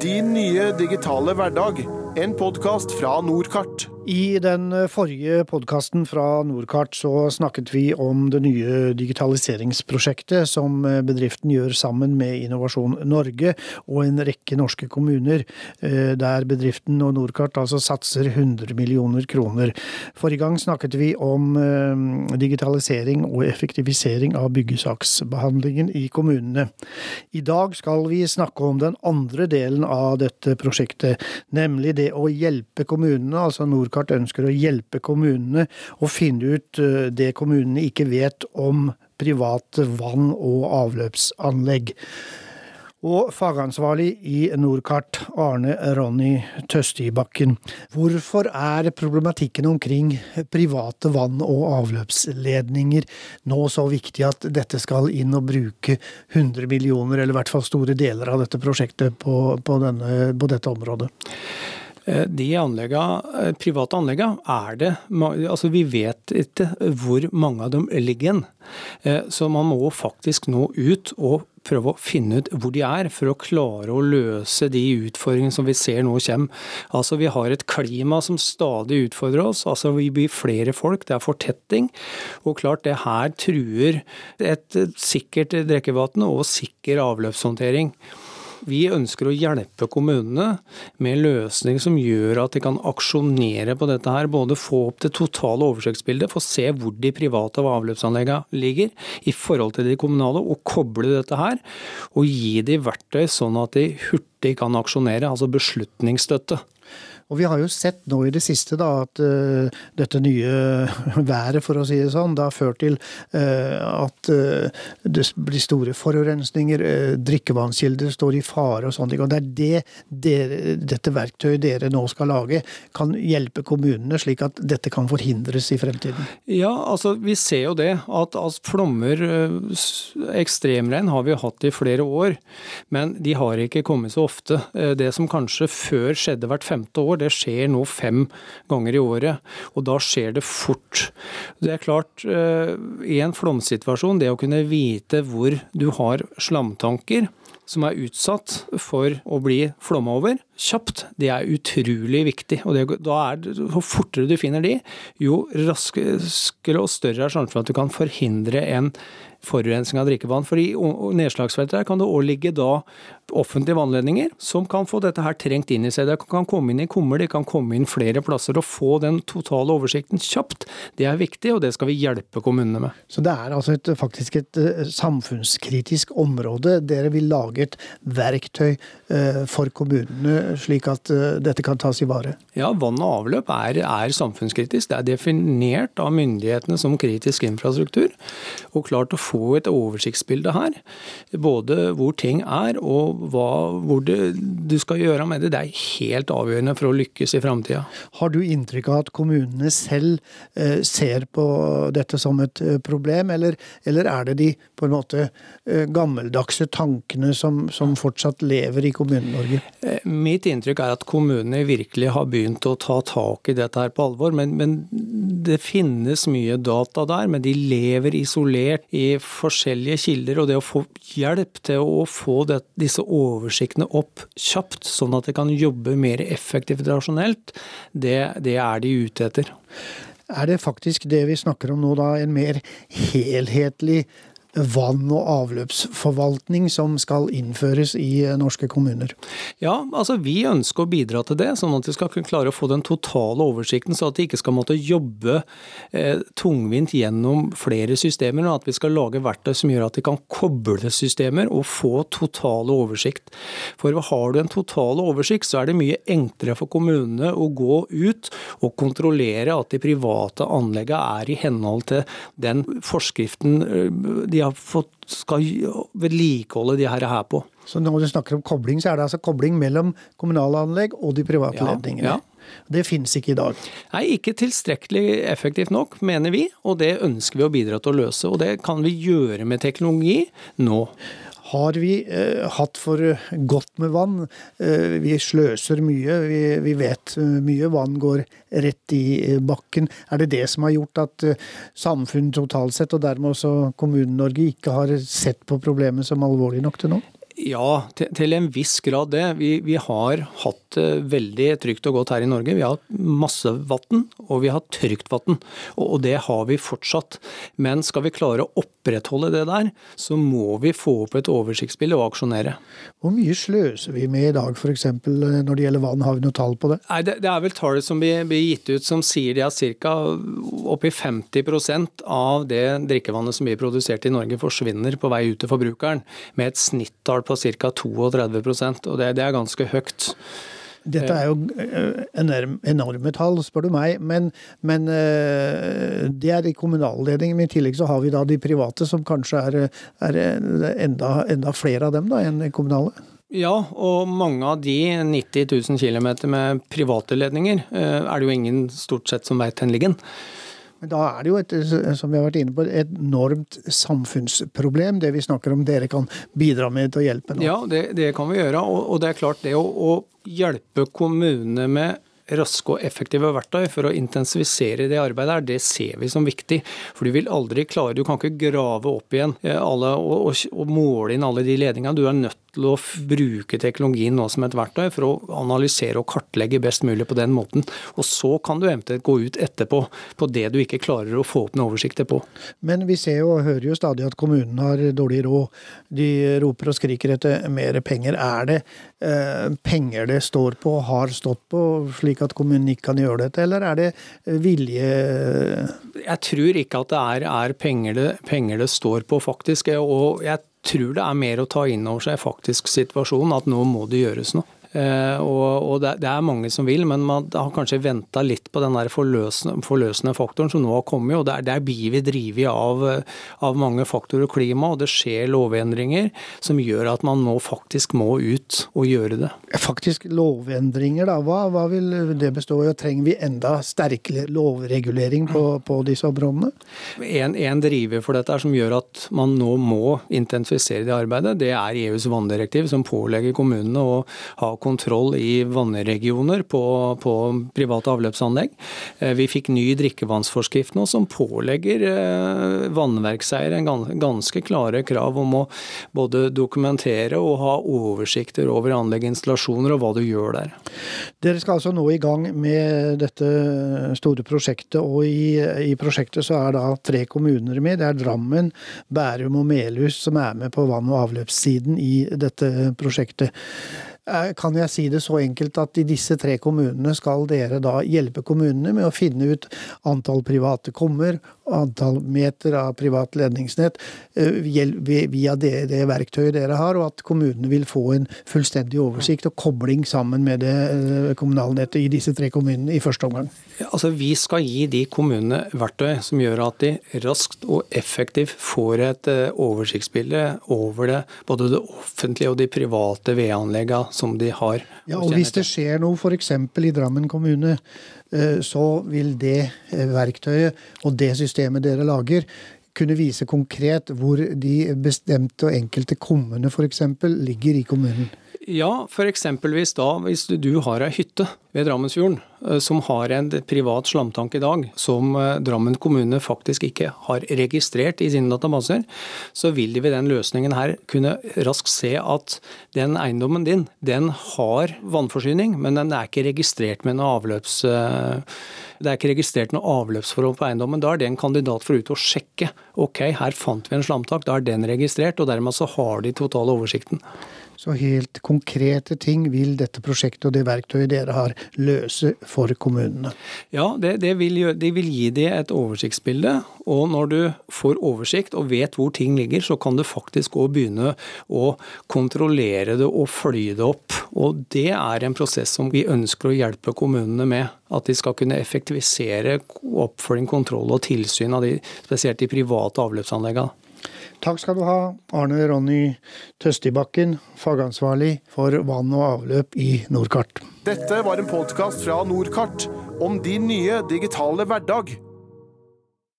Din nye digitale hverdag. En podkast fra Norkart. I den forrige podkasten fra Norkart så snakket vi om det nye digitaliseringsprosjektet som bedriften gjør sammen med Innovasjon Norge og en rekke norske kommuner, eh, der bedriften og Norkart altså satser 100 millioner kroner. Forrige gang snakket vi om eh, digitalisering og effektivisering av byggesaksbehandlingen i kommunene. I dag skal vi snakke om den andre delen av dette prosjektet, nemlig det å hjelpe kommunene, altså Norkart ønsker å hjelpe kommunene å finne ut eh, det kommunene ikke vet om private vann- og avløpsanlegg. Og fagansvarlig i Norkart, Arne Ronny Tøstibakken. Hvorfor er problematikken omkring private vann- og avløpsledninger nå så viktig at dette skal inn og bruke 100 millioner, eller i hvert fall store deler av dette prosjektet på, på, denne, på dette området? Eh, de anleggene, eh, private anleggene er det altså Vi vet ikke hvor mange av dem ligger. Eh, så man må faktisk nå ut og prøve å finne ut hvor de er, for å klare å løse de utfordringene som vi ser nå kommer. Altså Vi har et klima som stadig utfordrer oss. altså Vi blir flere folk, det er fortetting. Og klart det her truer et sikkert drikkevann og sikker avløpshåndtering. Vi ønsker å hjelpe kommunene med løsninger som gjør at de kan aksjonere på dette her. Både få opp det totale oversiktsbildet, få se hvor de private avløpsanleggene ligger i forhold til de kommunale, og koble dette her. Og gi de verktøy sånn at de hurtig kan aksjonere, altså beslutningsstøtte. Og vi har jo sett nå i det siste da at uh, dette nye været, for å si det sånn, det har ført til uh, at uh, det blir store forurensninger, drikkevannskilder står i fare og sånne ting. Og det er det dere, dette verktøyet dere nå skal lage, kan hjelpe kommunene slik at dette kan forhindres i fremtiden? Ja, altså vi ser jo det. At, at flommer, ekstremregn, har vi hatt i flere år. Men de har ikke kommet så ofte. Det som kanskje før skjedde hvert femte år, det skjer nå fem ganger i året, og da skjer det fort. Det er klart, eh, i en flomsituasjon, det å kunne vite hvor du har slamtanker, som er utsatt for å bli flomma over kjapt, det er utrolig viktig. Og det, da er det, Jo fortere du finner de, jo raskere og større er sjansen for at du kan forhindre en forurensning av drikkevann. For i nedslagsfeltet kan det òg ligge da offentlige vannledninger som kan få dette her trengt inn i seg. Det kan komme inn i kummer, det kan komme inn flere plasser. og få den totale oversikten kjapt, det er viktig, og det skal vi hjelpe kommunene med. Så det er altså et, faktisk et uh, samfunnskritisk område. Dere vil lage et verktøy uh, for kommunene slik at uh, dette kan tas i vare? Ja, vann og avløp er, er samfunnskritisk. Det er definert av myndighetene som kritisk infrastruktur. Og klart å få få et oversiktsbilde her. Både hvor ting er og hva, hvor det, du skal gjøre med det. Det er helt avgjørende for å lykkes i framtida. Har du inntrykk av at kommunene selv eh, ser på dette som et eh, problem, eller, eller, er det de på en måte eh, gammeldagse tankene som, som fortsatt lever i Kommune-Norge? Mitt inntrykk er at kommunene virkelig har begynt å ta tak i dette her på alvor. Men, men det finnes mye data der, men de lever isolert i forskjellige kilder, og det å få hjelp til å få det, disse oversiktene opp kjapt, sånn at de kan jobbe mer effektivt og rasjonelt, det, det er de ute etter. Er det faktisk det vi snakker om nå, da, en mer helhetlig vann- og avløpsforvaltning som skal innføres i eh, norske kommuner? Ja, altså vi ønsker å bidra til det, sånn at vi skal kunne klare å få den totale oversikten, så at de ikke skal måtte jobbe eh, tungvint gjennom flere systemer, men at vi skal lage verktøy som gjør at de kan koble systemer og få total oversikt. For har du en total oversikt, så er det mye enklere for kommunene å gå ut og kontrollere at de private anleggene er i henhold til den forskriften eh, de har fått, skal vedlikeholde de her, her på. Så når du snakker om kobling, så er det altså kobling mellom kommunale anlegg og de private ja, ledningene? Ja. Det finnes ikke i dag? Nei, ikke tilstrekkelig effektivt nok, mener vi. Og det ønsker vi å bidra til å løse. Og det kan vi gjøre med teknologi nå har vi eh, hatt for godt med vann. Eh, vi sløser mye, vi, vi, vet eh, mye. Vann går rett i eh, bakken. Er det det som har gjort at eh, samfunnet totalt sett, og dermed også Kommune-Norge, ikke har sett på problemet som alvorlig nok til nå? Ja, til, til, en viss grad det. Vi, vi, har hatt det veldig trygt og godt her i Norge. Vi har hatt masse vann, og vi har trygt vann. Og, og, det har vi fortsatt. Men skal vi klare å opprettholde det der, så må vi få opp et oversiktsbilde og aksjonere. Hvor mye sløser vi med i dag f.eks. når det gjelder vann? Har vi noe tall på det? Nei, Det, det er vel tallet som blir, blir, gitt ut som sier det at ca. oppi 50% av det drikkevannet som blir produsert i Norge forsvinner på vei ut til forbrukeren, med et snittall på ca. 32% og det, det er ganske høyt. Dette er jo eh, enorme tall, spør du meg. Men, men eh, det er i kommunalledningen. Men i tillegg så har vi da de private, som kanskje er, er enda, enda, flere av dem da, enn kommunale. Ja, og mange av de 90 000 km med private ledninger eh, er det jo ingen stort sett som veit hvor ligger. Men da er det jo, et, som vi har vært inne på, et enormt samfunnsproblem, det vi snakker om dere kan bidra med til å hjelpe nå. Ja, det, det kan vi gjøre. Og, og, det er klart, det å, å hjelpe kommunene med raske og effektive verktøy for å intensivisere det arbeidet her, det ser vi som viktig. For du vil aldri klare Du kan ikke grave opp igjen eh, alle, og, og, og måle inn alle de ledningene. Du er nødt til å bruke teknologien nå som et verktøy for å analysere og kartlegge best mulig på den måten. Og så kan du eventuelt gå ut etterpå på det du ikke klarer å få opp noen oversikter på. Men vi ser jo og hører jo stadig at kommunen har dårlig råd. De roper og skriker etter mer penger. Er det eh, penger det står på, har stått på, slik at kommunen ikke kan gjøre dette, eller er det vilje Jeg tror ikke at det er, er penger, det, penger det står på, faktisk. Og jeg tror det er mer å ta inn over seg faktisk situasjonen, at nå må det gjøres noe. Eh, og, og det, er mange som vil, men man har kanskje venta litt på den der forløsende, forløsende, faktoren som nå har kommet. og Der, der blir vi drevet av, av, mange faktorer og klima, og det skjer lovendringer som gjør at man nå faktisk må ut og gjøre det. Faktisk lovendringer, da. Hva, hva vil det bestå i? Trenger vi enda sterkere lovregulering på, på disse områdene? En, en, driver for dette som gjør at man nå må intensifisere det arbeidet, det er EUs vanndirektiv, som pålegger kommunene å ha kontroll i vannregioner på, på private avløpsanlegg. Eh, vi fikk ny drikkevannsforskrift nå som pålegger eh, vannverkseiere ganske klare krav om å både dokumentere og ha oversikter over anlegginstallasjoner og hva du gjør der. Dere skal altså nå i gang med dette store prosjektet, og i, i prosjektet så er da tre kommuner med. Det er Drammen, Bærum og Melhus som er med på vann- og avløpssiden i dette prosjektet. Eh, kan jeg si det så enkelt at i disse tre kommunene skal dere da hjelpe kommunene med å finne ut antall private kummer, antall meter av privat ledningsnett eh, via det, det, verktøyet dere har, og at kommunene vil få en fullstendig oversikt og kobling sammen med det eh, kommunalnettet i disse tre kommunene i første omgang? Altså Vi skal gi de kommunene verktøy som gjør at de raskt og effektivt får et oversiktsbilde over det, både det offentlige og de private vedanleggene som de har. Ja, og Hvis det skjer noe f.eks. i Drammen kommune, eh, så vil det eh, verktøyet og det systemet dere lager, kunne vise konkret hvor de bestemte og enkelte kommunene f.eks. ligger i kommunen. Ja, f.eks. da hvis du har ei hytte ved Drammensfjorden eh, som har en privat slamtank i dag, som eh, Drammen kommune faktisk ikke har registrert i sine databaser, så vil de ved den løsningen her kunne raskt se at den eiendommen din, den har vannforsyning, men den er ikke registrert med noe avløps... Eh, det er ikke registrert noe avløpsforhold på eiendommen. Da er det en kandidat for å ut og sjekke. Ok, her fant vi en slamtank, da er den registrert, og dermed så har de totale oversikten. Så helt konkrete ting vil dette prosjektet og det verktøyet dere har, løse for kommunene? Ja, det, det, vil, det vil, gi det et oversiktsbilde. Og når du får oversikt og vet hvor ting ligger, så kan du faktisk òg begynne å kontrollere det og følge det opp. Og det er en prosess som vi ønsker å hjelpe kommunene med. At de skal kunne effektivisere oppfølging, kontroll og tilsyn av de, spesielt de private avløpsanleggene. Takk skal du ha, Arne Ronny Tøstibakken, fagansvarlig for vann og avløp i Nordkart. Dette var en podkast fra Nordkart om din nye digitale hverdag.